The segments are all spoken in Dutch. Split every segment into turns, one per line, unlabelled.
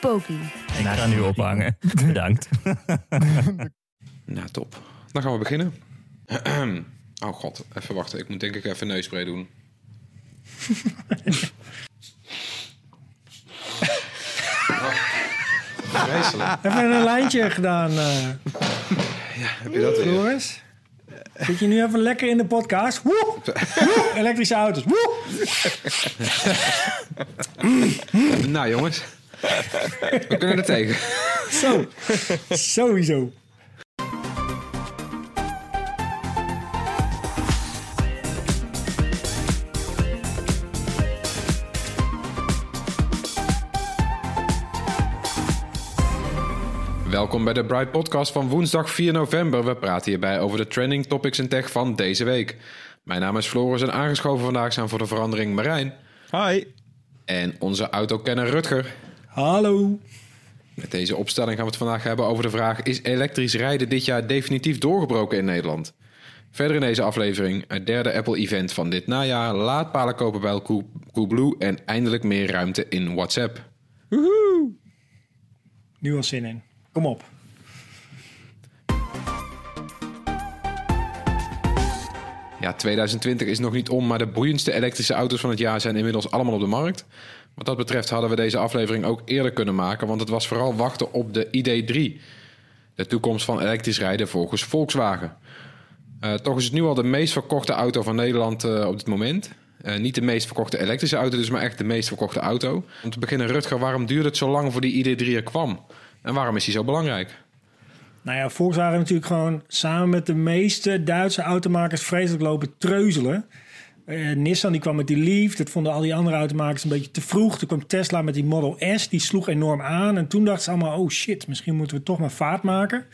Poki.
Ik ga nu ophangen. Bedankt.
Nou, top. Dan gaan we beginnen. oh god, even wachten. Ik moet denk ik even neuspray doen. Vreselijk.
Even een lijntje gedaan, eh
Heb je dat weer?
Floris. Zit je nu even lekker in de podcast? Woe! Woe! Elektrische auto's. Woe!
Nou jongens. We kunnen er tegen.
Zo. Sowieso.
Welkom bij de Bright Podcast van woensdag 4 november. We praten hierbij over de trending topics in tech van deze week. Mijn naam is Floris en aangeschoven vandaag zijn voor de verandering Marijn.
Hi.
En onze autokenner Rutger.
Hallo.
Met deze opstelling gaan we het vandaag hebben over de vraag... is elektrisch rijden dit jaar definitief doorgebroken in Nederland? Verder in deze aflevering het derde Apple-event van dit najaar... laadpalen kopen bij Cool- Coolblue en eindelijk meer ruimte in WhatsApp.
Nu al zin in. Kom op.
Ja, 2020 is nog niet om, maar de boeiendste elektrische auto's van het jaar zijn inmiddels allemaal op de markt. Wat dat betreft hadden we deze aflevering ook eerder kunnen maken, want het was vooral wachten op de ID3. De toekomst van elektrisch rijden volgens Volkswagen. Eh, toch is het nu al de meest verkochte auto van Nederland eh, op dit moment. Eh, niet de meest verkochte elektrische auto, dus maar echt de meest verkochte auto. Om te beginnen, Rutger, waarom duurde het zo lang voor die ID3 er kwam? En waarom is die zo belangrijk?
Nou ja, Volkswagen natuurlijk gewoon samen met de meeste Duitse automakers vreselijk lopen treuzelen. Eh, Nissan die kwam met die Leaf, dat vonden al die andere automakers een beetje te vroeg. Toen kwam Tesla met die Model S, die sloeg enorm aan. En toen dachten ze allemaal, oh shit, misschien moeten we toch maar vaart maken.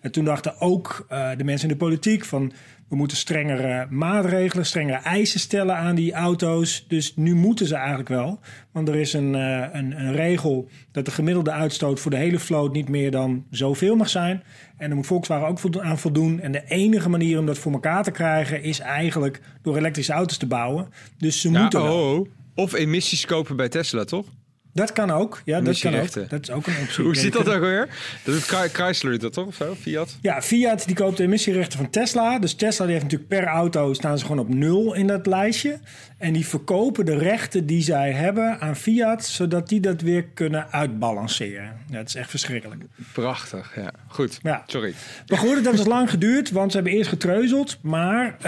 En toen dachten ook eh, de mensen in de politiek van... we moeten strengere maatregelen, strengere eisen stellen aan die auto's. Dus nu moeten ze eigenlijk wel. Want er is een, eh, een, een regel dat de gemiddelde uitstoot voor de hele vloot... niet meer dan zoveel mag zijn. En daar moet Volkswagen ook aan voldoen. En de enige manier om dat voor elkaar te krijgen... is eigenlijk door elektrische auto's te bouwen. Dus ze
Ja,
moeten
oh, oh. Of emissies kopen bij Tesla, toch?
Dat kan ook. Ja, dat kan ook. Dat is ook een optie.
Hoe zit
je
dat ook weer? Dat doet Chrysler dat toch of zo? Fiat?
Ja, Fiat die koopt de emissierechten van Tesla. Dus Tesla die heeft natuurlijk per auto staan ze gewoon op nul in dat lijstje. En die verkopen de rechten die zij hebben aan Fiat, zodat die dat weer kunnen uitbalanceren. Ja, dat is echt verschrikkelijk.
Prachtig, ja. Goed,
Ja.
sorry.
Maar goed, het heeft dus lang geduurd, want ze hebben eerst getreuzeld. Maar eh,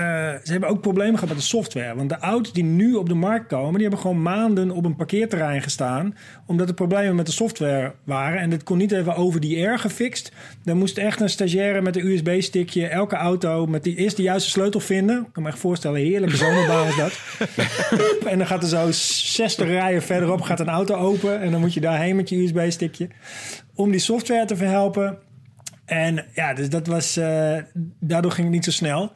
ze hebben ook problemen gehad met de software. Want de auto's die nu op de markt komen, die hebben gewoon maanden op een parkeerterrein gestaan. Omdat er problemen met de software waren. En dit kon niet even over die air gefixt. Dan moest echt een stagiaire met een USB-stickje elke auto met die eerst de juiste sleutel vinden. Ik kan me echt voorstellen, heerlijke zomerbaan is dat. En dan gaat er zo 60 rijen verderop gaat een auto open. En dan moet je daarheen met je USB-stickje. Om die software te verhelpen. En ja, dus dat was. eh, daardoor ging het niet zo snel.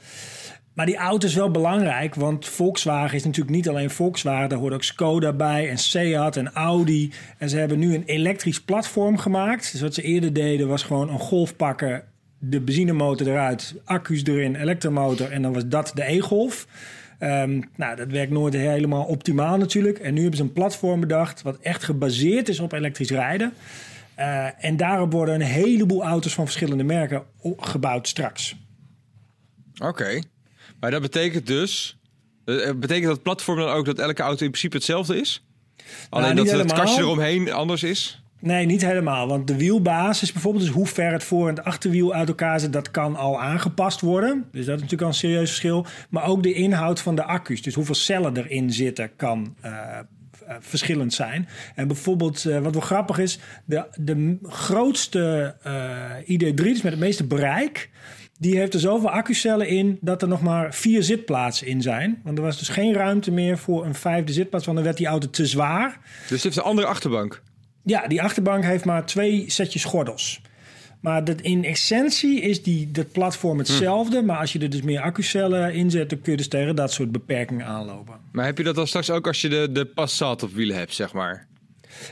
Maar die auto is wel belangrijk, want Volkswagen is natuurlijk niet alleen Volkswagen. Daar hoort ook Skoda bij en Seat en Audi. En ze hebben nu een elektrisch platform gemaakt. Dus wat ze eerder deden was gewoon een golf pakken, de benzinemotor eruit, accu's erin, elektromotor. En dan was dat de e-golf. Ehm, nou, dat werkt nooit helemaal optimaal natuurlijk. En nu hebben ze een platform bedacht wat echt gebaseerd is op elektrisch rijden. Eh, en daarop worden een heleboel auto's van verschillende merken gebouwd straks.
Oké. Maar dat betekent dus... eh, Betekent dat platform dan ook dat elke auto in principe hetzelfde is? Alleen
niet
dat het kastje eromheen anders is?
Nee, niet helemaal. Want de wielbasis bijvoorbeeld, dus hoe ver het voor- en het achterwiel uit elkaar zit, dat kan al aangepast worden. Dus dat is natuurlijk al een serieus verschil. Maar ook de inhoud van de accu's, dus hoeveel cellen erin zitten, kan eh, eh, verschillend zijn. En bijvoorbeeld, eh, wat wel grappig is, de, de grootste eh, ID3, dus met het meeste bereik, die heeft er zoveel accucellen in dat er nog maar vier zitplaatsen in zijn. Want er was dus geen ruimte meer voor een vijfde zitplaats, want dan werd die auto te zwaar.
Dus het heeft een andere achterbank.
Ja, die achterbank heeft maar twee setjes gordels. Maar dat in essentie is die, dat platform hetzelfde. Maar als je er dus meer accucellen in zet, dan kun je dus tegen dat soort beperkingen aanlopen.
Maar heb je dat dan straks ook als je de, de Passat op wielen hebt, zeg maar?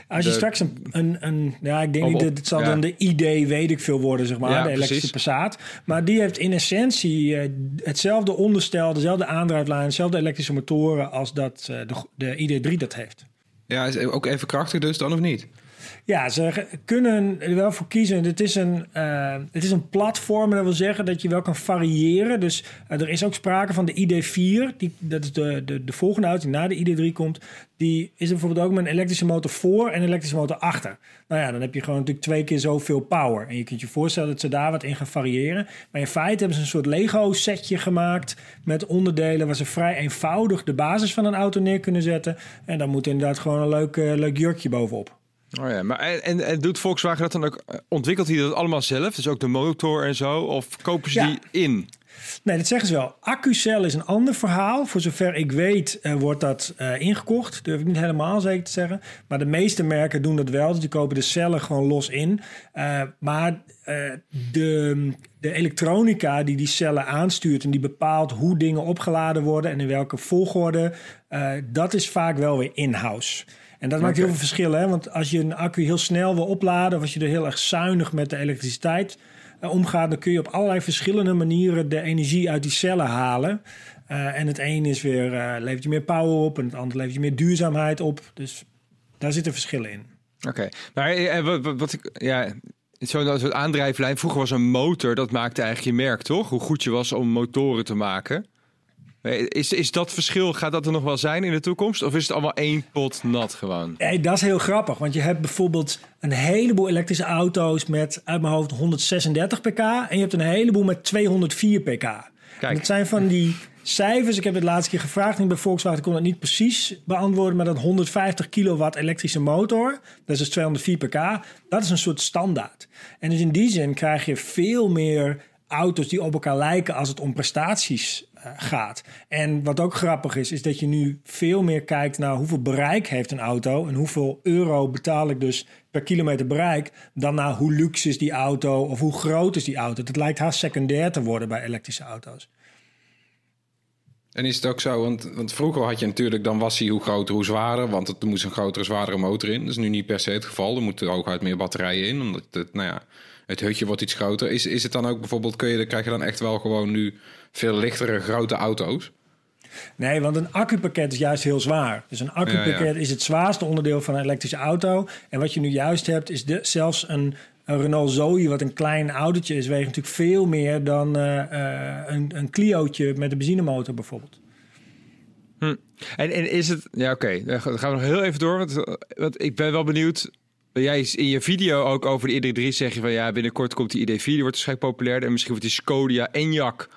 Als je
De-
straks een, een, een ja, ik denk
Of
niet dat het zal
ja.
dan de ID weet ik veel worden, zeg maar,
Ja,
de elektrische. Passat. Maar die heeft in essentie eh, hetzelfde onderstel, dezelfde aandrijflijn, dezelfde elektrische motoren als dat eh, de, de ID3 dat heeft.
Ja, is ook even krachtig dus dan of niet?
Ja, ze kunnen er wel voor kiezen. Het is een, eh, het is een platform. en Dat wil zeggen dat je wel kan variëren. Dus eh, er is ook sprake van de ID4. Die, dat is de, de, de volgende auto die na de ID3 komt. Die is er bijvoorbeeld ook met een elektrische motor voor en een elektrische motor achter. Nou ja, dan heb je gewoon natuurlijk twee keer zoveel power. En je kunt je voorstellen dat ze daar wat in gaan variëren. Maar in feite hebben ze een soort Lego-setje gemaakt met onderdelen... waar ze vrij eenvoudig de basis van een auto neer kunnen zetten. En dan moet inderdaad gewoon een leuk, eh, leuk jurkje bovenop.
Oh ja, maar en, en, en doet Volkswagen dat dan ook? eh, Ontwikkelt hij dat allemaal zelf? Dus ook de motor en zo? Of kopen ze
Ja.
die in?
Nee, dat zeggen ze wel. Accucel is een ander verhaal. Voor zover ik weet eh, wordt dat eh, ingekocht. Durf ik niet helemaal zeker te zeggen. Maar de meeste merken doen dat wel. Dus die kopen de cellen gewoon los in. Maar de, de elektronica die die cellen aanstuurt... en die bepaalt hoe dingen opgeladen worden... en in welke volgorde... dat is vaak wel weer in-house. En dat maakt heel veel verschil. Hè? Want als je een accu heel snel wil opladen... of als je er heel erg zuinig met de elektriciteit eh, omgaat, dan kun je op allerlei verschillende manieren de energie uit die cellen halen. Eh, en het een is weer, eh, levert je meer power op en het andere levert je meer duurzaamheid op. Dus daar zitten verschillen in.
Oké, maar eh, wat, wat, wat ik, ja, zo'n soort aandrijflijn. Vroeger was een motor, dat maakte eigenlijk je merk, toch? Hoe goed je was om motoren te maken. Is, is dat verschil, gaat dat er nog wel zijn in de toekomst? Of is het allemaal één pot nat gewoon?
Hey, dat is heel grappig, want je hebt bijvoorbeeld een heleboel elektrische auto's met uit mijn hoofd 136 pk en je hebt een heleboel met 204 pk.
Kijk.
Dat zijn van die cijfers. Ik heb het laatste keer gevraagd en bij Volkswagen kon dat niet precies beantwoorden, maar dat 150 kilowatt elektrische motor, dat is dus 204 pk, dat is een soort standaard. En dus in die zin krijg je veel meer auto's die op elkaar lijken als het om prestaties gaat. En wat ook grappig is, is dat je nu veel meer kijkt naar hoeveel bereik heeft een auto en hoeveel euro betaal ik dus per kilometer bereik, dan naar hoe luxe is die auto of hoe groot is die auto. Het lijkt haast secundair te worden bij elektrische auto's.
En is het ook zo, want, want vroeger had je natuurlijk, dan was hij hoe groter, hoe zwaarder, want er moest een grotere, zwaardere motor in. Dat is nu niet per se het geval. Er moeten hooguit meer batterijen in, omdat het, nou ja, het hutje wordt iets groter. Is, is het dan ook bijvoorbeeld, kun je, krijg je dan echt wel gewoon nu veel lichtere, grote auto's?
Nee, want een accupakket is juist heel zwaar. Dus een accupakket
Ja, ja.
is het zwaarste onderdeel van een elektrische auto. En wat je nu juist hebt, is de, zelfs een, een Renault Zoe, wat een klein autootje is, weegt natuurlijk veel meer dan eh, eh, een, een Clio'tje met een benzinemotor bijvoorbeeld.
En, en is het... Ja, oké. Dan gaan we nog heel even door. Want, want ik ben wel benieuwd... Jij in je video ook over de ID3 zeg je van... Ja, binnenkort komt die ID4. Die wordt waarschijnlijk populairder. En misschien wordt die Skoda Enyaq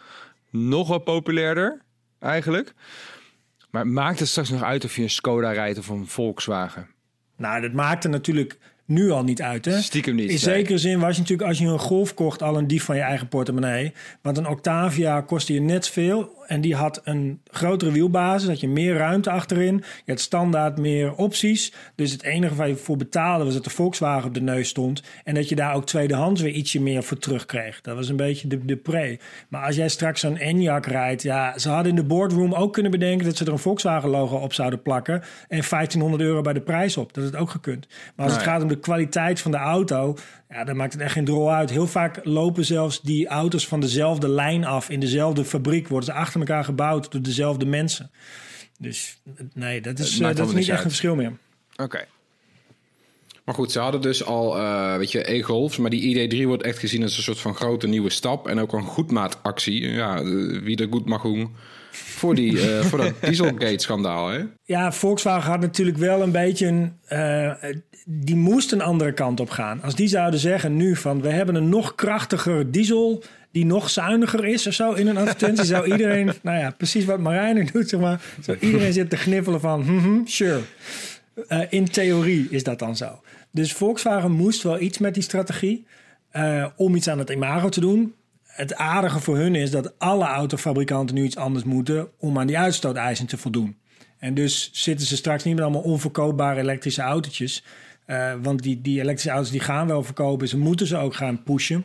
nog wat populairder. Eigenlijk. Maar maakt het straks nog uit of je een Skoda rijdt of een Volkswagen?
Nou, dat maakt er natuurlijk nu al niet uit. Hè?
Stiekem niet,
In
nee.
zekere zin was je natuurlijk als je een Golf kocht al een dief van je eigen portemonnee. Want een Octavia kostte je net veel. En die had een grotere wielbasis. Had je meer ruimte achterin. Je had standaard meer opties. Dus het enige waar je voor betaalde was dat de Volkswagen op de neus stond. En dat je daar ook tweedehands weer ietsje meer voor terugkreeg. Dat was een beetje de, de pre. Maar als jij straks zo'n Enyaq rijdt. Ja, ze hadden in de boardroom ook kunnen bedenken dat ze er een Volkswagen logo op zouden plakken. En 1500 euro bij de prijs op. Dat had ook gekund. Maar als het
Nou ja.
gaat om de kwaliteit van de auto, ja, dan maakt het echt geen drol uit. Heel vaak lopen zelfs die auto's van dezelfde lijn af in dezelfde fabriek, worden ze achter elkaar gebouwd door dezelfde mensen. Dus nee, dat is, eh, dat is niet echt
uit.
een verschil meer.
Oké.
Maar goed, ze hadden dus al, eh, weet je, e-golfs. Maar die ID3 wordt echt gezien als een soort van grote nieuwe stap. En ook een goedmaatactie. Ja, eh, wie er goed mag doen. Voor, die, eh, voor dat Dieselgate-schandaal, hè?
Ja, Volkswagen had natuurlijk wel een beetje een. eh, die moest een andere kant op gaan. Als die zouden zeggen nu van we hebben een nog krachtiger diesel die nog zuiniger is of zo in een advertentie, zou iedereen, nou ja, precies wat Marijn nu doet, zeg maar, zou iedereen zitten te gniffelen van, mhm, sure. Eh, in theorie is dat dan zo. Dus Volkswagen moest wel iets met die strategie om iets aan het imago te doen. Het aardige voor hun is dat alle autofabrikanten nu iets anders moeten om aan die uitstooteisen te voldoen. En dus zitten ze straks niet met allemaal onverkoopbare elektrische autootjes. Eh, want die, die elektrische auto's die gaan wel verkopen. Ze moeten ze ook gaan pushen.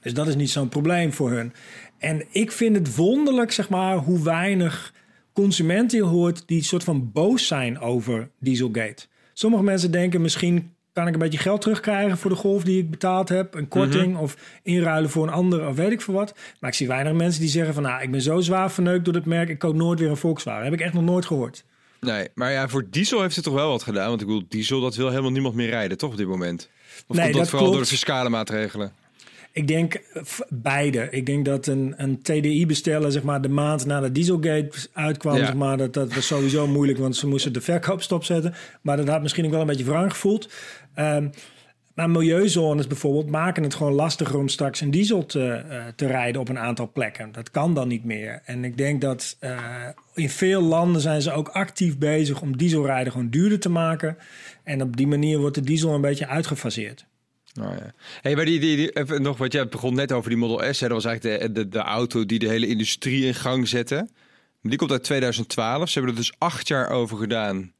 Dus dat is niet zo'n probleem voor hun. En ik vind het wonderlijk, zeg maar, hoe weinig consumenten hoort die soort van boos zijn over Dieselgate. Sommige mensen denken misschien kan ik een beetje geld terugkrijgen voor de golf die ik betaald heb, een korting of inruilen voor een andere of weet ik veel wat. Maar ik zie weinig mensen die zeggen van nou, ik ben zo zwaar verneukt door het merk, ik koop nooit weer een Volkswagen. heb ik echt nog nooit gehoord.
Nee, maar ja, voor diesel heeft het toch wel wat gedaan. Want ik bedoel, diesel, dat wil helemaal niemand meer rijden, toch op dit moment? Of
Nee,
komt dat,
dat
vooral door de fiscale maatregelen?
Ik denk eh, beide. Ik denk dat een, een TDI bestellen, zeg maar, de maand na de Dieselgate uitkwam,
Ja.
zeg maar, dat, dat was sowieso moeilijk, want ze moesten de verkoop stopzetten. Maar dat had misschien ook wel een beetje wrang gevoeld. Ehm, maar milieuzones bijvoorbeeld maken het gewoon lastiger om straks een diesel te, eh, te rijden op een aantal plekken. Dat kan dan niet meer. En ik denk dat eh, in veel landen zijn ze ook actief bezig om dieselrijden gewoon duurder te maken. En op die manier wordt de diesel een beetje uitgefaseerd.
Nou ja. Hey, maar die, die, even nog wat jij begon net over die Model S. Hè. Dat was eigenlijk de, de, de auto die de hele industrie in gang zette. Die komt uit 2012. Ze hebben er dus acht jaar over gedaan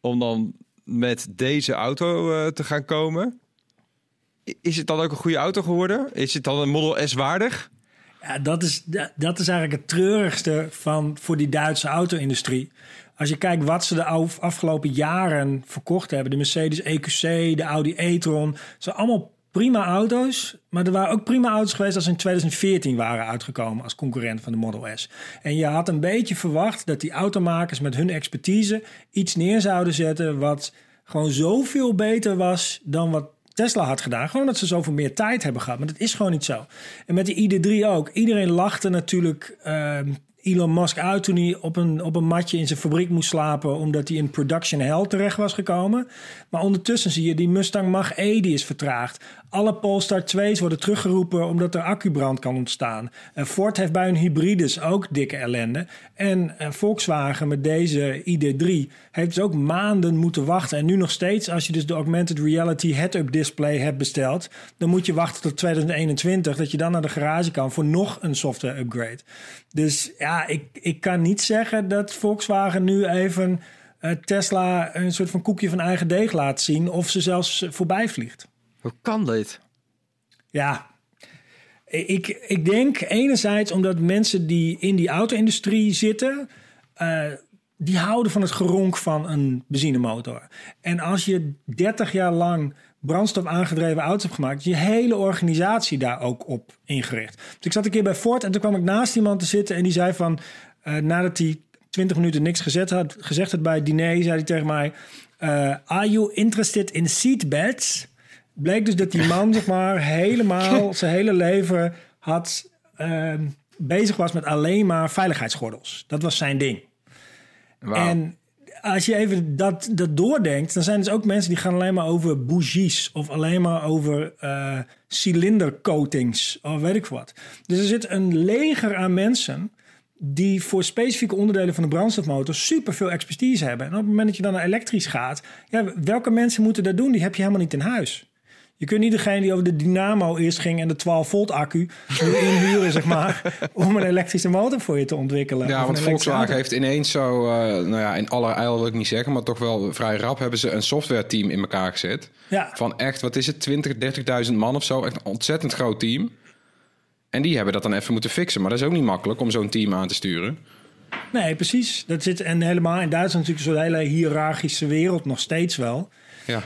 om dan met deze auto eh, te gaan komen. Is het dan ook een goede auto geworden? Is het dan een Model S waardig?
Ja, dat is, da- dat is eigenlijk het treurigste van, voor die Duitse auto-industrie. Als je kijkt wat ze de af- afgelopen jaren verkocht hebben. De Mercedes EQC, de Audi e-tron. zijn allemaal prima auto's. Maar er waren ook prima auto's geweest als ze in 2014 waren uitgekomen als concurrent van de Model S. En je had een beetje verwacht dat die automakers met hun expertise iets neer zouden zetten... wat gewoon zoveel beter was dan wat Tesla had gedaan. Gewoon dat ze zoveel meer tijd hebben gehad. Maar dat is gewoon niet zo. En met die ID3 ook. Iedereen lachte natuurlijk ehm, Elon Musk uit toen hij op een, op een matje in zijn fabriek moest slapen. Omdat hij in production hell terecht was gekomen. Maar ondertussen zie je die Mustang Mach-E die is vertraagd. Alle Polestar 2's worden teruggeroepen omdat er accubrand kan ontstaan. Ford heeft bij hun hybrides ook dikke ellende. En eh, Volkswagen met deze ID3 heeft dus ook maanden moeten wachten. En nu nog steeds, als je dus de augmented reality head-up display hebt besteld, dan moet je wachten tot 2021 dat je dan naar de garage kan voor nog een software upgrade. Dus ja, ik, ik kan niet zeggen dat Volkswagen nu even eh, Tesla een soort van koekje van eigen deeg laat zien of ze zelfs voorbij vliegt.
Hoe kan dit?
Ja, ik, ik denk enerzijds omdat mensen die in die auto-industrie zitten, eh, die houden van het geronk van een benzinemotor. En als je 30 jaar lang brandstof aangedreven auto's hebt gemaakt, is je hele organisatie daar ook op ingericht. Dus ik zat een keer bij Ford en toen kwam ik naast iemand te zitten en die zei van, eh, nadat hij 20 minuten niks gezet had, gezegd had bij het diner, zei hij tegen mij: eh, Are you interested in seatbelts? Bleek dus dat die man, zeg maar, helemaal zijn hele leven had ehm, bezig was met alleen maar veiligheidsgordels. Dat was zijn ding. En als je even dat, dat doordenkt, dan zijn dus ook mensen die gaan alleen maar over bougies of alleen maar over eh cilindercoatings of weet ik wat. Dus er zit een leger aan mensen die voor specifieke onderdelen van de brandstofmotor super veel expertise hebben. En op het moment dat je dan naar elektrisch gaat, ja, welke mensen moeten dat doen? Die heb je helemaal niet in huis. Je kunt niet degene die over de dynamo eerst ging en de 12 volt accu nu inhuren, zeg maar, om een elektrische motor voor je te ontwikkelen.
Ja, want Volkswagen
auto.
heeft ineens zo, eh, nou ja, in allerijl wil ik niet zeggen, maar toch wel vrij rap hebben ze een softwareteam in elkaar gezet.
Ja.
Van echt, wat is het, 20, 30.000 man of zo. Echt een ontzettend groot team. En die hebben dat dan even moeten fixen. Maar dat is ook niet makkelijk om zo'n team aan te sturen.
Nee, precies. Dat zit en helemaal in Duitsland natuurlijk zo'n hele hiërarchische wereld nog steeds wel.
Ja,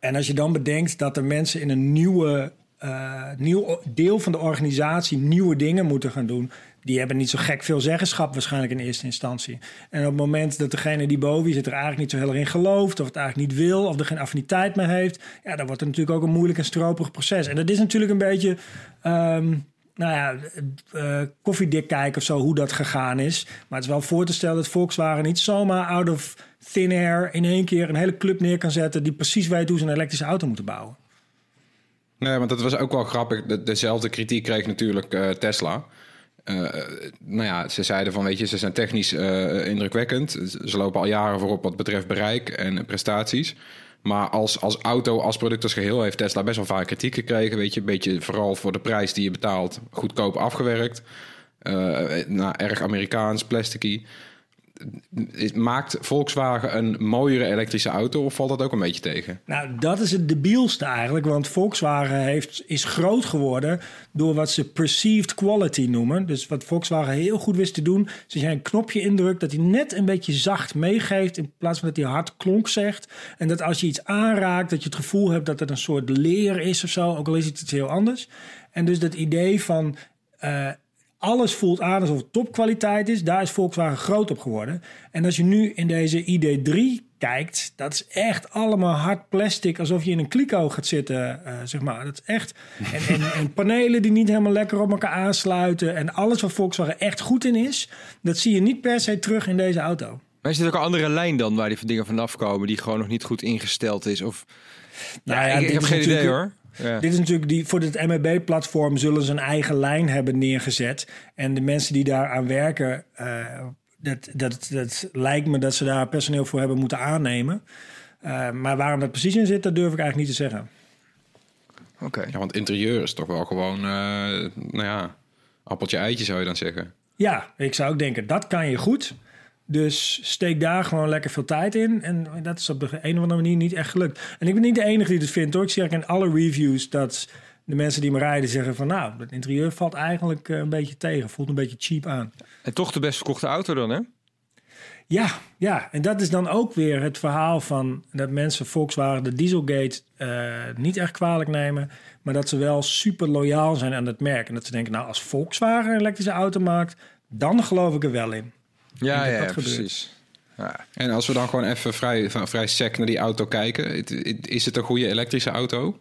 En als je dan bedenkt dat er mensen in een nieuwe, eh, nieuw deel van de organisatie nieuwe dingen moeten gaan doen, die hebben niet zo gek veel zeggenschap waarschijnlijk in eerste instantie. En op het moment dat degene die boven je zit er eigenlijk niet zo heel erg in gelooft, of het eigenlijk niet wil, of er geen affiniteit mee heeft, ja, dan wordt het natuurlijk ook een moeilijk en stroperig proces. En dat is natuurlijk een beetje. ehm, nou ja, eh, koffiedik kijken of zo, hoe dat gegaan is. Maar het is wel voor te stellen dat Volkswagen niet zomaar out of thin air in één keer een hele club neer kan zetten die precies weet hoe ze een elektrische auto moeten bouwen.
nee, want dat was ook wel grappig. De, dezelfde kritiek kreeg natuurlijk eh, Tesla. Eh, nou ja, ze zeiden van, weet je, ze zijn technisch indrukwekkend. Ze lopen al jaren voorop wat betreft bereik en prestaties. Maar als, als auto, als product als geheel heeft Tesla best wel vaak kritiek gekregen. Weet je, een beetje vooral voor de prijs die je betaalt, goedkoop afgewerkt. Eh, nou, erg Amerikaans, plasticky. Maakt Volkswagen een mooiere elektrische auto of valt dat ook een beetje tegen?
Nou, dat is het debielste eigenlijk. Want Volkswagen heeft, is groot geworden door wat ze perceived quality noemen. Dus wat Volkswagen heel goed wist te doen. als jij een knopje indrukt, dat hij net een beetje zacht meegeeft. In plaats van dat hij hard klonk zegt. En dat als je iets aanraakt, dat je het gevoel hebt dat het een soort leer is of zo. Ook al is het iets heel anders. En dus dat idee van. eh, alles voelt aan alsof het topkwaliteit is. Daar is Volkswagen groot op geworden. En als je nu in deze ID3 kijkt, dat is echt allemaal hard plastic, alsof je in een kliko gaat zitten, eh, zeg maar. Dat is echt. En, en, en panelen die niet helemaal lekker op elkaar aansluiten. En alles wat Volkswagen echt goed in is, dat zie je niet per se terug in deze auto.
Maar is dit ook een andere lijn dan waar die van dingen vanaf komen die gewoon nog niet goed ingesteld is? Of...
Nou
Ja,
ja,
ik, heb geen idee hoor. Ja.
Dit is natuurlijk die, voor het MEB-platform zullen ze een eigen lijn hebben neergezet. En de mensen die daar aan werken, eh, dat, dat, dat lijkt me dat ze daar personeel voor hebben moeten aannemen. Eh, maar waarom dat precies in zit, dat durf ik eigenlijk niet te zeggen.
Oké.
Ja, want interieur is toch wel gewoon, eh, nou ja, appeltje eitje zou je dan zeggen.
Ja, ik zou ook denken, dat kan je goed. Dus steek daar gewoon lekker veel tijd in. En dat is op de een of andere manier niet echt gelukt. En ik ben niet de enige die dit vindt hoor. Ik zie eigenlijk in alle reviews dat de mensen die me rijden zeggen van... nou, het interieur valt eigenlijk eh, een beetje tegen. Voelt een beetje cheap aan.
En toch de best verkochte auto dan, hè?
Ja, ja, en dat is dan ook weer het verhaal van dat mensen Volkswagen de Dieselgate eh, niet echt kwalijk nemen, maar dat ze wel super loyaal zijn aan het merk. En dat ze denken, nou, als Volkswagen een elektrische auto maakt, dan geloof ik er wel in.
Ja,
dat
ja, precies. Ja.
En als we dan gewoon even vrij, van- vrij sec naar die auto kijken. Is het een goede elektrische auto?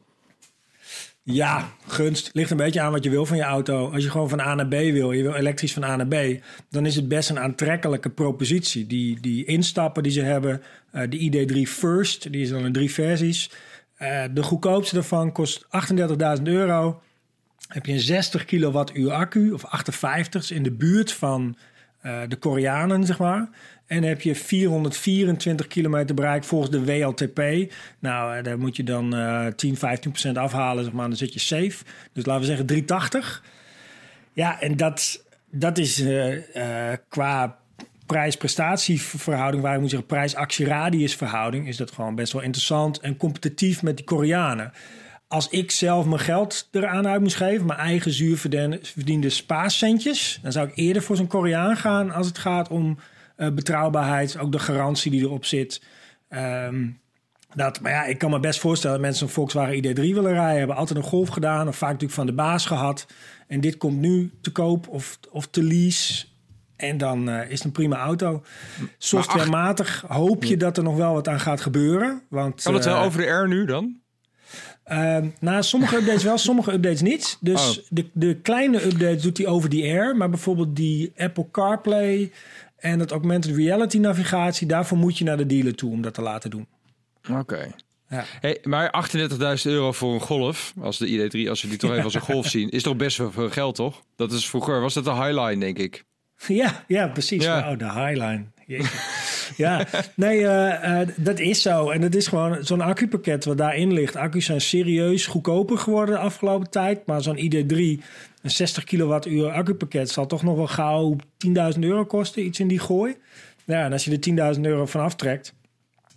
Ja, gunst. Ligt een beetje aan wat je wil van je auto. Als je gewoon van A naar B wil, je wil elektrisch van A naar B, dan is het best een aantrekkelijke propositie. Die, die instappen die ze hebben, eh, de ID3 First, die is dan in drie versies. Eh, de goedkoopste daarvan kost 38.000 euro. Heb je een 60 kilowattuur accu, of 58, is in de buurt van eh, de Koreanen, zeg maar. En heb je 424 kilometer bereik volgens de WLTP. Nou, eh, daar moet je dan eh 10, 15 procent afhalen, zeg maar. Dan zit je safe. Dus laten we zeggen 380. Ja, en dat, dat is eh, eh, qua prijs-prestatieverhouding, waar ik moet zeggen prijs-actie-radius-verhouding, is dat gewoon best wel interessant en competitief met die Koreanen. Als ik zelf mijn geld eraan uit moest geven, mijn eigen zuur verdiende, verdiende spaarcentjes, dan zou ik eerder voor zo'n Koreaan gaan als het gaat om eh, betrouwbaarheid, ook de garantie die erop zit. Ehm, dat, maar ja, ik kan me best voorstellen dat mensen een Volkswagen ID3 willen rijden. Hebben altijd een Golf gedaan of vaak natuurlijk van de baas gehad. En dit komt nu te koop of, of te lease. En dan eh, is het een prima auto. Softwarematig hoop je dat er nog wel wat aan gaat gebeuren. Want,
Kan het wel
eh,
over de air nu dan?
Nou, sommige updates wel, sommige updates niet. Dus
Oh.
de, de kleine updates doet hij over die air. Maar bijvoorbeeld die Apple CarPlay en het augmented reality navigatie... daarvoor moet je naar de dealer toe om dat te laten doen.
Oké.
Ja.
Hey, maar 38.000 euro voor een Golf, als de ID3, als we die toch even als een Golf zien, is toch best wel veel geld, toch? Dat is vroeger, was dat de Highline, denk ik.
Ja, ja precies.
Ja.
Oh, de Highline. Ja, nee, eh, eh, dat is zo. En dat is gewoon zo'n accupakket wat daarin ligt. Accu's zijn serieus goedkoper geworden de afgelopen tijd. Maar zo'n ID3, een 60 kilowattuur accupakket... zal toch nog wel gauw 10.000 euro kosten. Iets in die gooi. Ja, en als je er 10.000 euro van aftrekt...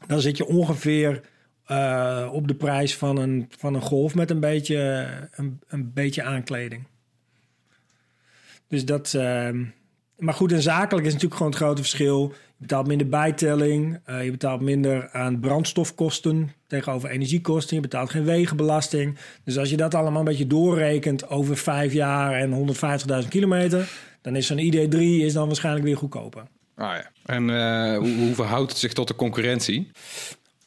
dan zit je ongeveer eh, op de prijs van een, van een Golf... met een beetje, een, een beetje aankleding. Dus dat... ehm, maar goed, en zakelijk is natuurlijk gewoon het grote verschil. Je betaalt minder bijtelling. eh, je betaalt minder aan brandstofkosten tegenover energiekosten. Je betaalt geen wegenbelasting. Dus als je dat allemaal een beetje doorrekent over vijf jaar en 150.000 kilometer... dan is zo'n ID3 is dan waarschijnlijk weer goedkoper.
Ah ja.
En eh, hoe, hoe verhoudt het zich tot de concurrentie?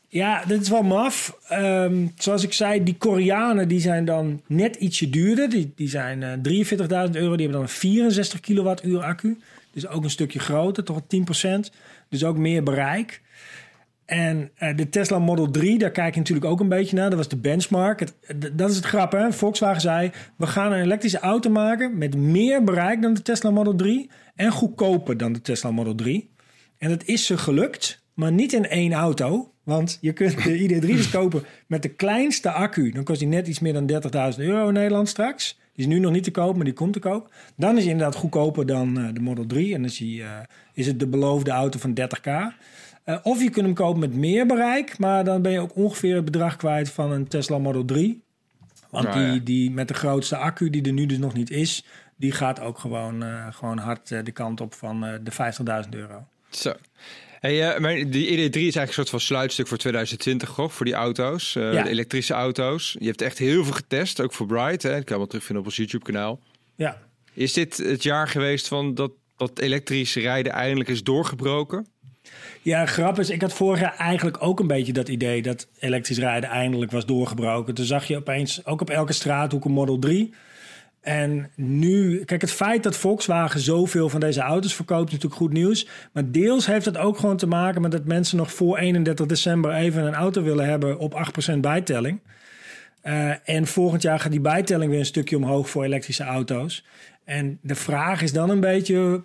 Ja, dit is wel maf. Ehm, zoals ik zei, die Koreanen die zijn dan net ietsje duurder. Die, die zijn eh 43.000 euro. Die hebben dan een 64 kilowattuur accu. Dus ook een stukje groter, toch wel 10%. Dus ook meer bereik. En eh, de Tesla Model 3, daar kijk je natuurlijk ook een beetje naar. Dat was de benchmark. Het, d- dat is het grap, hè? Volkswagen zei... we gaan een elektrische auto maken met meer bereik dan de Tesla Model 3... en goedkoper dan de Tesla Model 3. En dat is ze gelukt, maar niet in één auto. Want je kunt de ID3 dus kopen met de kleinste accu. Dan kost die net iets meer dan 30.000 euro in Nederland straks. Die is nu nog niet te koop, maar die komt te koop. Dan is hij inderdaad goedkoper dan eh, de Model 3. En dan is, hij, eh, is het de beloofde auto van 30k. Eh, of je kunt hem kopen met meer bereik, maar dan ben je ook ongeveer het bedrag kwijt van een Tesla Model 3. Want
ja.
die, die met de grootste accu, die er nu dus nog niet is, die gaat ook gewoon, gewoon hard de kant op van de 50.000 euro.
Zo. Hey, eh, maar die ID3 is eigenlijk een soort van sluitstuk voor 2020, hoor, voor die auto's, eh,
Ja.
de elektrische auto's. Je hebt echt heel veel getest, ook voor Bright. Hè? Dat kan je wel terugvinden op ons YouTube-kanaal.
Ja,
Is dit het jaar geweest van dat, dat elektrisch rijden eindelijk is doorgebroken?
Ja, grap is, ik had vorig jaar eigenlijk ook een beetje dat idee dat elektrisch rijden eindelijk was doorgebroken. Toen zag je opeens ook op elke straathoek een Model 3. En nu, kijk, het feit dat Volkswagen zoveel van deze auto's verkoopt, is natuurlijk goed nieuws. Maar deels heeft het ook gewoon te maken met dat mensen nog voor 31 december even een auto willen hebben op 8% bijtelling. Eh, en volgend jaar gaat die bijtelling weer een stukje omhoog voor elektrische auto's. En de vraag is dan een beetje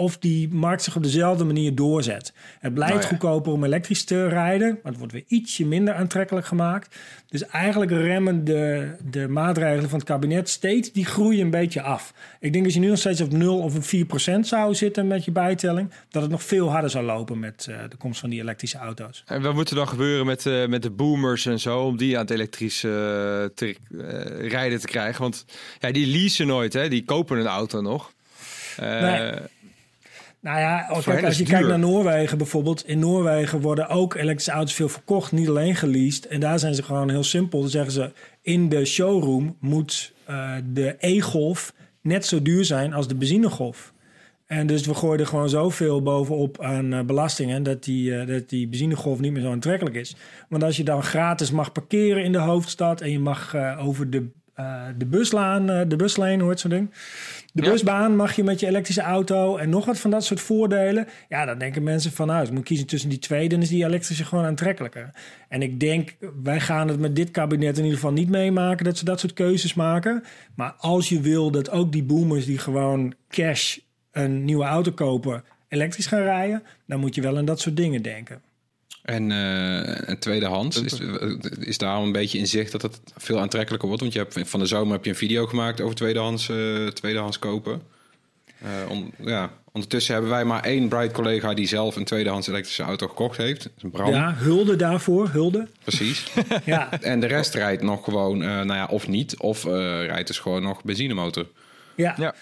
of die markt zich op dezelfde manier doorzet. Het blijft
Nou ja.
goedkoper om elektrisch te rijden, maar het wordt weer ietsje minder aantrekkelijk gemaakt. Dus eigenlijk remmen de, de maatregelen van het kabinet steeds die groei een beetje af. Ik denk als je nu nog steeds op 0 of een 4 procent zou zitten met je bijtelling, dat het nog veel harder zou lopen met eh, de komst van die elektrische auto's.
En wat moet er dan gebeuren met, eh, met de boomers en zo, om die aan het elektrisch eh, te, rijden te krijgen? Want ja, die leasen nooit, hè? die kopen een auto nog.
Nee. Nou ja, kijk, als je kijkt naar Noorwegen bijvoorbeeld. In Noorwegen worden ook elektrische auto's veel verkocht, niet alleen geleased. En daar zijn ze gewoon heel simpel. Dan zeggen ze, in de showroom moet eh, de e-golf net zo duur zijn als de benzinegolf. En dus we gooien er gewoon zoveel bovenop aan eh, belastingen... Dat die, eh, dat die benzinegolf niet meer zo aantrekkelijk is. Want als je dan gratis mag parkeren in de hoofdstad... en je mag over de, eh, de buslaan, eh, de busleen, hoort zo'n ding... De
Ja.
busbaan mag je met je elektrische auto en nog wat van dat soort voordelen. Ja, dan denken mensen van, nou, ik moet kiezen tussen die twee, dan is die elektrische gewoon aantrekkelijker. En ik denk, wij gaan het met dit kabinet in ieder geval niet meemaken dat ze dat soort keuzes maken. Maar als je wil dat ook die boomers die gewoon cash een nieuwe auto kopen, elektrisch gaan rijden, dan moet je wel aan dat soort dingen denken.
En, eh en tweedehands, is, is daar al een beetje in zicht dat het veel aantrekkelijker wordt? Want je hebt, van de zomer heb je een video gemaakt over tweedehands, eh, tweedehands kopen. Eh, on- ja, ondertussen hebben wij maar één Bright-collega die zelf een tweedehands elektrische auto gekocht heeft. Dat is een Bram,
Ja, hulde daarvoor, hulde.
precies.
Ja,
en de rest rijdt nog gewoon, eh, nou ja, of niet. Of eh, rijdt dus gewoon nog benzinemotor.
ja.
Ja.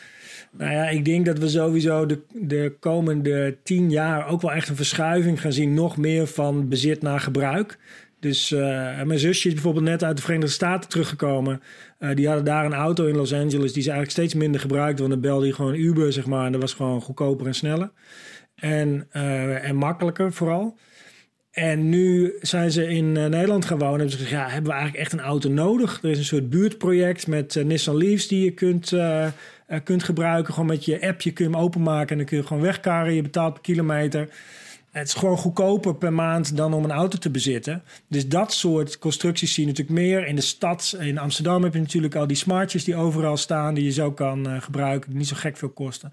Nou ja, ik denk dat we sowieso de, de komende tien jaar ook wel echt een verschuiving gaan zien. Nog meer van bezit naar gebruik. Dus eh, mijn zusje is bijvoorbeeld net uit de Verenigde Staten teruggekomen. Eh, die hadden daar een auto in Los Angeles die ze eigenlijk steeds minder gebruikten. Want dan belde je gewoon Uber, zeg maar. En dat was gewoon goedkoper en sneller. En, eh, en makkelijker vooral. En nu zijn ze in Nederland gaan wonen. Hebben ze gezegd, ja, hebben we eigenlijk echt een auto nodig? Er is een soort buurtproject met Nissan Leafs die je kunt, eh, kunt gebruiken. Gewoon met je appje kun je hem openmaken en dan kun je gewoon wegkarren. Je betaalt per kilometer. Het is gewoon goedkoper per maand dan om een auto te bezitten. Dus dat soort constructies zie je natuurlijk meer. In de stad, in Amsterdam heb je natuurlijk al die smartjes die overal staan... die je zo kan eh, gebruiken, die niet zo gek veel kosten.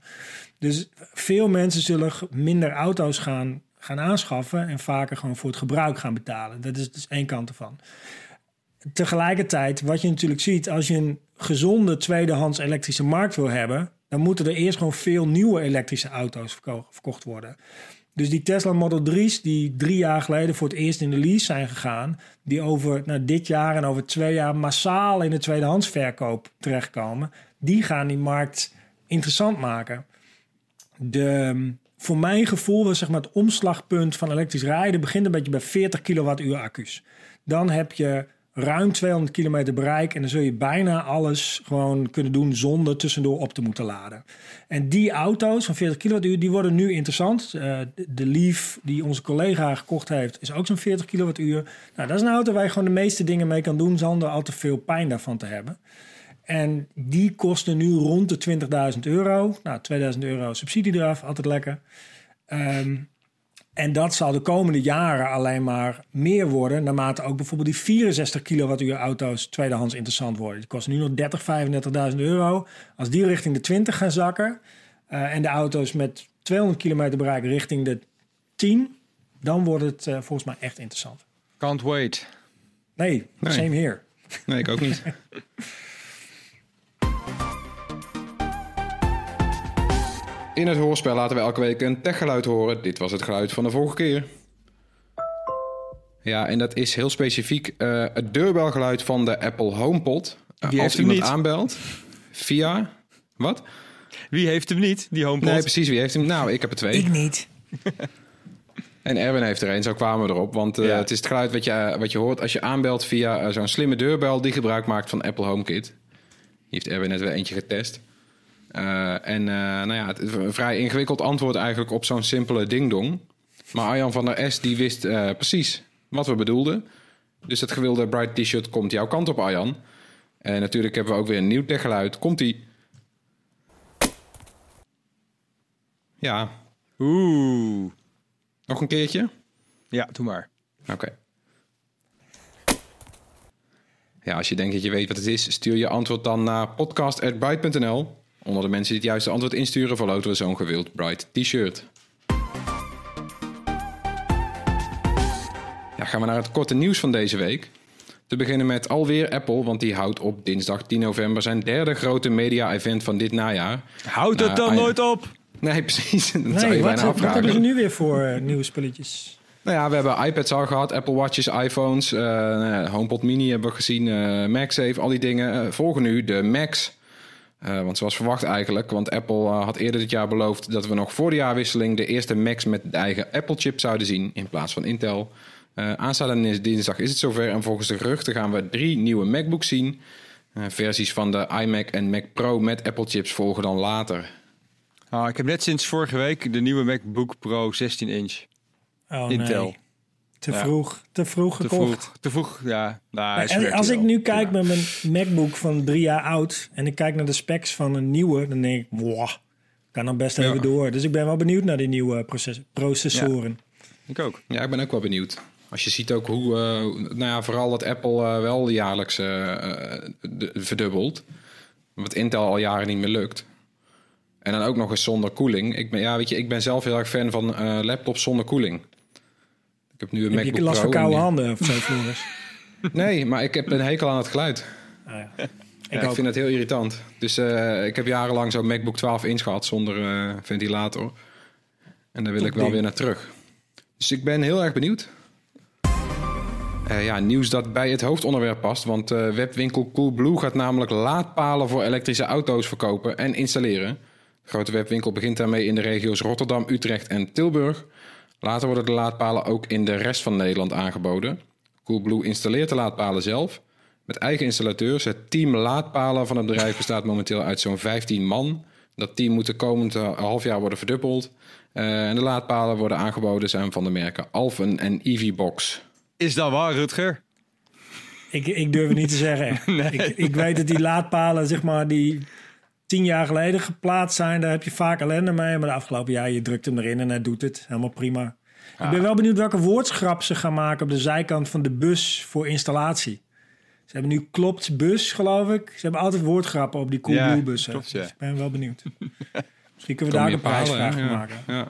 Dus veel mensen zullen minder auto's gaan, gaan aanschaffen... en vaker gewoon voor het gebruik gaan betalen. Dat is dus één kant ervan. Tegelijkertijd, wat je natuurlijk ziet... als je een gezonde tweedehands elektrische markt wil hebben... dan moeten er eerst gewoon veel nieuwe elektrische auto's verko- verkocht worden... Dus die Tesla Model 3's die drie jaar geleden voor het eerst in de lease zijn gegaan, die over nou, dit jaar en over twee jaar massaal in de tweedehandsverkoop terechtkomen, die gaan die markt interessant maken. De, voor mijn gevoel was zeg maar het omslagpunt van elektrisch rijden begint een beetje bij 40 kilowattuur accu's. Dan heb je ruim 200 kilometer bereik en dan zul je bijna alles gewoon kunnen doen zonder tussendoor op te moeten laden. En die auto's van 40 kilowattuur, die worden nu interessant. Eh, de- Leaf die onze collega gekocht heeft, is ook zo'n 40 kilowattuur. Nou, dat is een auto waar je gewoon de meeste dingen mee kan doen zonder al te veel pijn daarvan te hebben. En die kosten nu rond de 20.000 euro. Nou, 2000 euro subsidie eraf, altijd lekker. Ehm, en dat zal de komende jaren alleen maar meer worden, naarmate ook bijvoorbeeld die 64 kilowattuur auto's tweedehands interessant worden. Die kosten nu nog 30, 35.000 euro. Als die richting de 20 gaan zakken eh, en de auto's met 200 kilometer bereik richting de 10, dan wordt het eh, volgens mij echt interessant.
Can't wait.
Nee,
Nee.
same here.
Nee, ik ook niet. In het hoorspel laten we elke week een techgeluid horen. Dit was het geluid van de vorige keer. Ja, en dat is heel specifiek eh, het deurbelgeluid van de Apple HomePod. Uh,
Wie
als
heeft hem
iemand
niet?
aanbelt via... Wat?
Wie heeft hem niet, die HomePod?
Nee, precies. Wie heeft hem? Nou, ik heb er twee.
Ik niet.
En Erwin heeft er een, zo kwamen we erop. Want eh,
Ja.
het is het geluid wat je, wat je hoort als je aanbelt via eh, zo'n slimme deurbel die gebruik maakt van Apple HomeKit. Hier heeft Erwin net weer eentje getest. Eh, en eh, nou ja, het is een vrij ingewikkeld antwoord eigenlijk op zo'n simpele ding-dong. Maar Arjan van der S die wist eh, precies wat we bedoelden. Dus het gewilde Bright T-shirt komt jouw kant op, Arjan. En natuurlijk hebben we ook weer een nieuw techgeluid. Komt-ie. Ja,
Oeh.
nog een keertje.
Ja, doe maar.
Oké. Ja, als je denkt dat je weet wat het is, stuur je antwoord dan naar podcast.bright.nl. Onder de mensen die het juiste antwoord insturen, verloten we zo'n gewild Bright t-shirt. Ja, gaan we naar het korte nieuws van deze week. Te beginnen met alweer Apple, want die houdt op dinsdag 10 november zijn derde grote media-event van dit najaar.
Houd
Nou,
het dan nooit op.
Nee, precies. Dat zou je
wat, wat
afvragen.
hebben ze nu weer voor eh, nieuwe spulletjes?
Nou ja, we hebben iPads al gehad, Apple Watches, iPhones, eh, nou ja, HomePod Mini hebben we gezien, eh MagSafe, al die dingen. Volgen nu de Macs. Eh, want zoals verwacht eigenlijk, want Apple eh, had eerder dit jaar beloofd dat we nog voor de jaarwisseling de eerste Macs met de eigen Apple-chip zouden zien in plaats van Intel. Eh aanstaande dinsdag is het zover en volgens de geruchten gaan we drie nieuwe MacBooks zien. Eh, versies van de iMac en Mac Pro met Apple-chips volgen dan later.
Ah, ik heb net sinds vorige week de nieuwe MacBook Pro 16 inch.
Oh,
Intel.
nee. Te
Ja.
vroeg, te vroeg
Te
gekocht.
vroeg. Te vroeg, ja. Nou,
En als ik nu kijk met mijn MacBook van drie jaar oud en ik kijk naar de specs van een nieuwe, dan denk ik, wow, kan dan best
Ja.
even door. Dus ik ben wel benieuwd naar die nieuwe proces- processoren.
Ik ook.
Ja, ik ben ook wel benieuwd. Als je ziet ook hoe, eh, nou ja, vooral dat Apple eh, wel jaarlijks de- verdubbelt. Wat Intel al jaren niet meer lukt. En dan ook nog eens zonder koeling. Ik ben, ja, weet je, ik ben zelf heel erg fan van laptops zonder koeling. Ik heb nu een
Heb
MacBook
je last van
Pro. en
koude handen of zo, Floris?
Nee, maar ik heb een hekel aan het geluid.
Ah, ja.
Ja,
Ik
vind het heel irritant. Dus eh, ik heb jarenlang zo'n MacBook 12 inch gehad zonder eh, ventilator. En daar wil
Top
ik wel
ding.
weer naar terug. Dus ik ben heel erg benieuwd. Eh, ja, nieuws dat bij het hoofdonderwerp past. Want eh, webwinkel Coolblue gaat namelijk laadpalen voor elektrische auto's verkopen en installeren. De grote webwinkel begint daarmee in de regio's Rotterdam, Utrecht en Tilburg. Later worden de laadpalen ook in de rest van Nederland aangeboden. Coolblue installeert de laadpalen zelf. Met eigen installateurs. Het team laadpalen van het bedrijf bestaat momenteel uit zo'n 15 man. Dat team moet de komend eh, half jaar worden verdubbeld. Eh, en de laadpalen worden aangeboden zijn van de merken Alphen en EVBox.
Is dat waar, Rutger?
Ik, ik durf het niet te zeggen. Ik, ik weet dat die laadpalen, zeg maar, die tien jaar geleden geplaatst zijn, daar heb je vaak ellende mee. Maar de afgelopen jaar, je drukt hem erin en hij doet het. Helemaal prima. Ik ben wel benieuwd welke woordschrap ze gaan maken op de zijkant van de bus voor installatie. Ze hebben nu klopt bus, geloof ik. Ze hebben altijd woordgrappen op die Coolblue
Ja,
bussen.
klopt, ja.
Dus ik ben wel benieuwd. Misschien kunnen we daar een prijsvraag van maken.
Ja.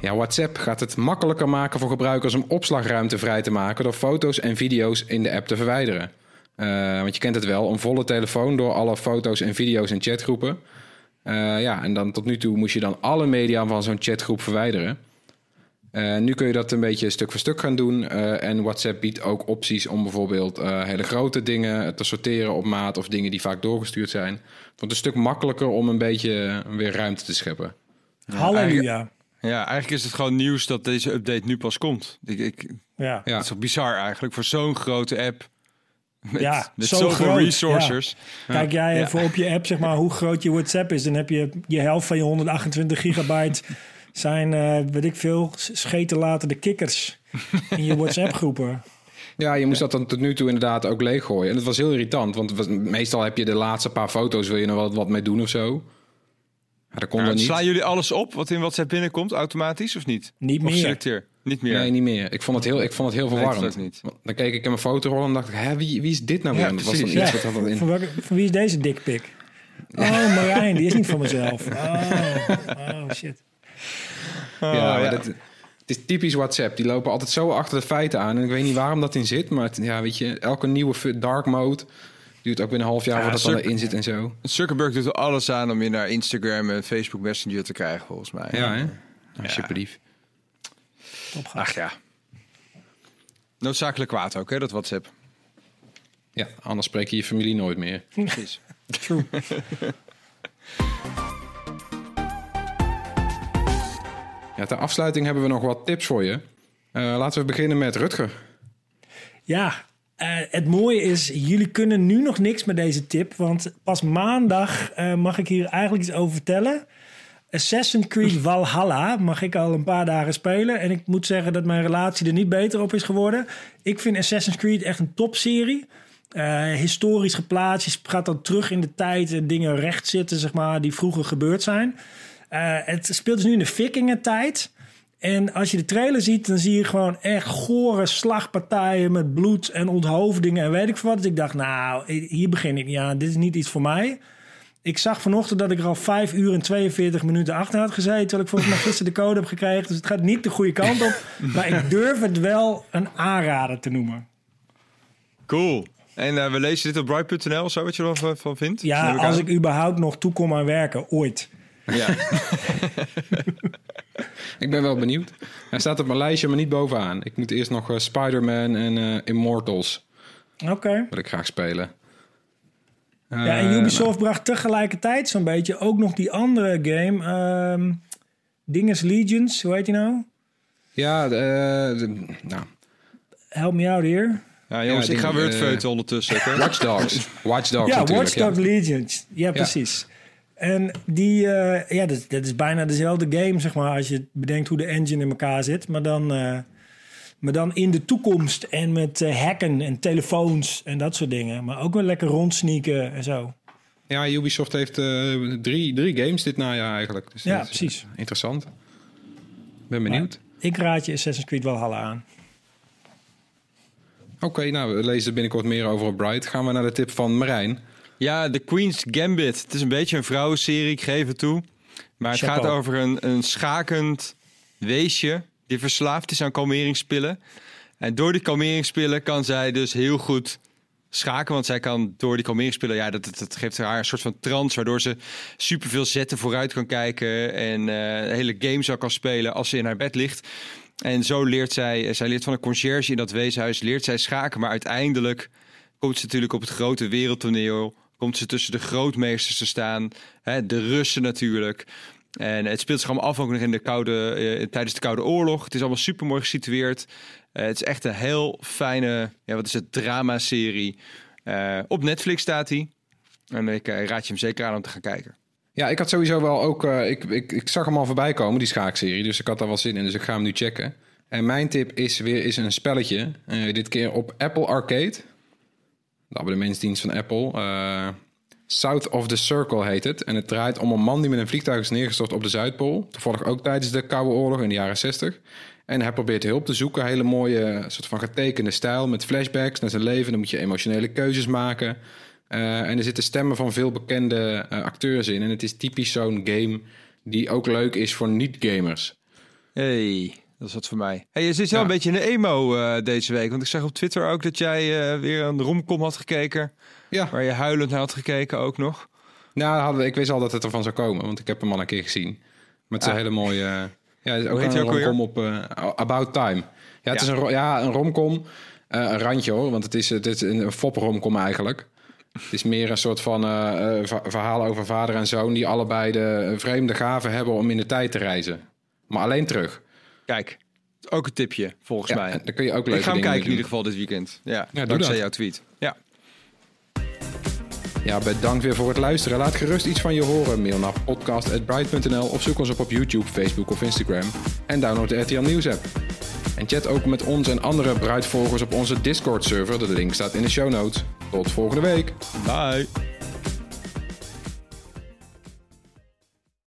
Ja, WhatsApp gaat het makkelijker maken voor gebruikers om opslagruimte vrij te maken door foto's en video's in de app te verwijderen. Eh, want je kent het wel, een volle telefoon door alle foto's en video's in chatgroepen. Eh, ja, en dan tot nu toe moest je dan alle media van zo'n chatgroep verwijderen. Eh, nu kun je dat een beetje stuk voor stuk gaan doen. Eh, en WhatsApp biedt ook opties om bijvoorbeeld eh, hele grote dingen te sorteren op maat of dingen die vaak doorgestuurd zijn. Het wordt een stuk makkelijker om een beetje weer ruimte te scheppen.
Halleluja.
Ja, eigenlijk is het gewoon nieuws dat deze update nu pas komt. Ik, ik,
Ja.
Ja.
Het is toch bizar eigenlijk voor zo'n grote app. Met,
Ja,
met
zo
zoveel
groot,
resources.
Kijk jij
Ja.
even op je app, zeg maar, hoe groot je WhatsApp is. Dan heb je je helft van je 128 gigabyte zijn, eh, weet ik veel, scheten laten de kikkers in je WhatsApp groepen.
Ja, je moest dat dan tot nu toe inderdaad ook leeggooien. En dat was heel irritant, want meestal heb je de laatste paar foto's, wil je er wat, wat mee doen of zo. Ja, dat kon
Ja,
dan niet.
slaan jullie alles op wat in WhatsApp binnenkomt automatisch of niet?
Niet
Of
meer.
selecteer? Niet meer.
Nee, niet meer. Ik vond het heel, ik vond het heel
Nee,
verwarrend.
dat ook niet.
Dan keek ik in mijn fotorol en dacht ik, hè, wie, wie is dit nou
Ja,
weer? Dat was wat had in.
Van, welke, van wie is deze dikpik? Oh, Marijn, die is niet van mezelf. Oh, oh shit.
Oh,
ja, maar
ja.
Dat, het is typisch WhatsApp. Die lopen altijd zo achter de feiten aan. En ik weet niet waarom dat in zit. Maar het- ja, weet je, elke nieuwe dark mode. Duurt ook weer een half jaar
Ja,
voordat dat erin zit en zo.
Zuckerberg doet er alles aan om je naar Instagram en Facebook Messenger te krijgen, volgens mij.
Ja, hè? Ja,
Ach ja. Noodzakelijk kwaad ook, hè, dat WhatsApp.
Ja, anders spreek je je familie nooit meer.
Precies.
True.
Ja, ter afsluiting hebben we nog wat tips voor je. Eh, laten we beginnen met Rutger.
Ja, eh, het mooie is, jullie kunnen nu nog niks met deze tip. Want pas maandag eh, mag ik hier eigenlijk iets over vertellen. Assassin's Creed Valhalla mag ik al een paar dagen spelen. En ik moet zeggen dat mijn relatie er niet beter op is geworden. Ik vind Assassin's Creed echt een topserie. Eh historisch geplaatst. Je gaat dan terug in de tijd en dingen recht zitten, zeg maar, die vroeger gebeurd zijn. Eh, het speelt dus nu in de vikingentijd. En als je de trailer ziet, dan zie je gewoon echt gore slagpartijen met bloed en onthoofdingen en weet ik veel wat. Dus ik dacht, nou, hier begin ik niet aan. Dit is niet iets voor mij. Ik zag vanochtend dat ik er al 5 uur en 42 minuten achter had gezeten. Terwijl ik volgens mij gisteren de code heb gekregen. Dus het gaat niet de goede kant op. maar ik durf het wel een aanrader te noemen.
Cool. En eh, we lezen dit op bright.nl, zo wat je er van, van vindt?
Ja, als
aan.
ik überhaupt nog toekom aan werken, ooit.
Ja.
Ik ben wel benieuwd. Hij staat op mijn lijstje, maar niet bovenaan. Ik moet eerst nog eh, Spider-Man en eh, Immortals.
Oké.
Wil ik graag spelen.
Ja,
Eh,
en Ubisoft bracht tegelijkertijd zo'n beetje ook nog die andere game. ehm Dinges Legions, hoe heet die nou?
Ja, de, eh, de- nou,
Help me out hier.
ja, jongens,
Ja,
ik ga het
eh,
feuten ondertussen. oké?
Watch Dogs. Watch Dogs
ja,
natuurlijk.
Watch Dogs Legions. Ja, precies. En die, eh, ja, dat, dat is bijna dezelfde game, zeg maar, als je bedenkt hoe de engine in elkaar zit. Maar dan, eh, maar dan in de toekomst en met eh, hacken en telefoons en dat soort dingen. Maar ook wel lekker rondsneaken en zo.
Ja, Ubisoft heeft eh, drie, drie games dit najaar eigenlijk. Dus
Ja,
is,
precies.
eh, interessant. Ben benieuwd.
Ik raad je Assassin's Creed Valhalla aan.
Oké, nou, we lezen er binnenkort meer over op Bright. Gaan we naar de tip van Marijn.
Ja, The Queen's Gambit. Het is een beetje een vrouwenserie, ik geef het toe. Maar het
Chapeau.
gaat over een, een schakend weesje die verslaafd is aan kalmeringspillen. En door die kalmeringspillen kan zij dus heel goed schaken. Want zij kan door die kalmeringspillen, ja, dat, dat, geeft haar een soort van trance. Waardoor ze superveel zetten vooruit kan kijken. En eh hele games al kan spelen als ze in haar bed ligt. En zo leert zij, zij leert van een conciërge in dat weeshuis, leert zij schaken. Maar uiteindelijk komt ze natuurlijk op het grote wereldtoneel. Komt ze tussen de grootmeesters te staan. Hè, de Russen natuurlijk. En het speelt zich allemaal af ook nog in de koude, eh, tijdens de Koude Oorlog. Het is allemaal super mooi gesitueerd. Eh, het is echt een heel fijne, ja, wat is het, drama-serie. Eh, op Netflix staat hij. En ik raad je hem zeker aan om te gaan kijken.
Ja, ik had sowieso wel ook... ik, ik, ik zag hem al voorbij komen, die schaakserie. Dus ik had daar wel zin in. Dus ik ga hem nu checken. En mijn tip is weer is een spelletje. Dit keer op Apple Arcade. De abonnementsdienst van Apple. Eh, South of the Circle heet het. En het draait om een man die met een vliegtuig is neergestort op de Zuidpool. Toevallig ook tijdens de Koude Oorlog in de jaren 60. En hij probeert hulp te zoeken. Hele mooie soort van getekende stijl met flashbacks naar zijn leven. Dan moet je emotionele keuzes maken. Eh, en er zitten stemmen van veel bekende eh, acteurs in. En het is typisch zo'n game die ook leuk is voor niet-gamers.
Hey, dat is wat voor mij. Hey, je zit wel
Ja.
een beetje in de emo eh, deze week. Want ik zag op Twitter ook dat jij eh, weer een romcom had gekeken.
Ja,
Waar je huilend naar had gekeken ook nog.
nou, ik wist al dat het ervan zou komen, want ik heb hem al een keer gezien. Met zijn
Ah.
hele mooie... eh, ja, is ook
heet
een romcom op About Time. Ja, het
Ja.
is een, ja, een romcom. een randje hoor, want het is, het is een fop-romcom eigenlijk. Het is meer een soort van va- verhaal over vader en zoon... die allebei de vreemde gave hebben om in de tijd te reizen. Maar alleen terug.
Kijk, ook een tipje volgens
Ja,
mij.
dan kun je ook leuke
Ik ga hem kijken in ieder geval dit weekend. Ja,
doe
dankzij
dat.
jouw tweet. Ja.
Ja, bedankt weer voor het luisteren. Laat gerust iets van je horen. Mail naar podcast.bright.nl of zoek ons op op YouTube, Facebook of Instagram. En download de RTL Nieuws app. En chat ook met ons en andere Bright-volgers op onze Discord-server. De link staat in de show notes. Tot volgende week.
Bye.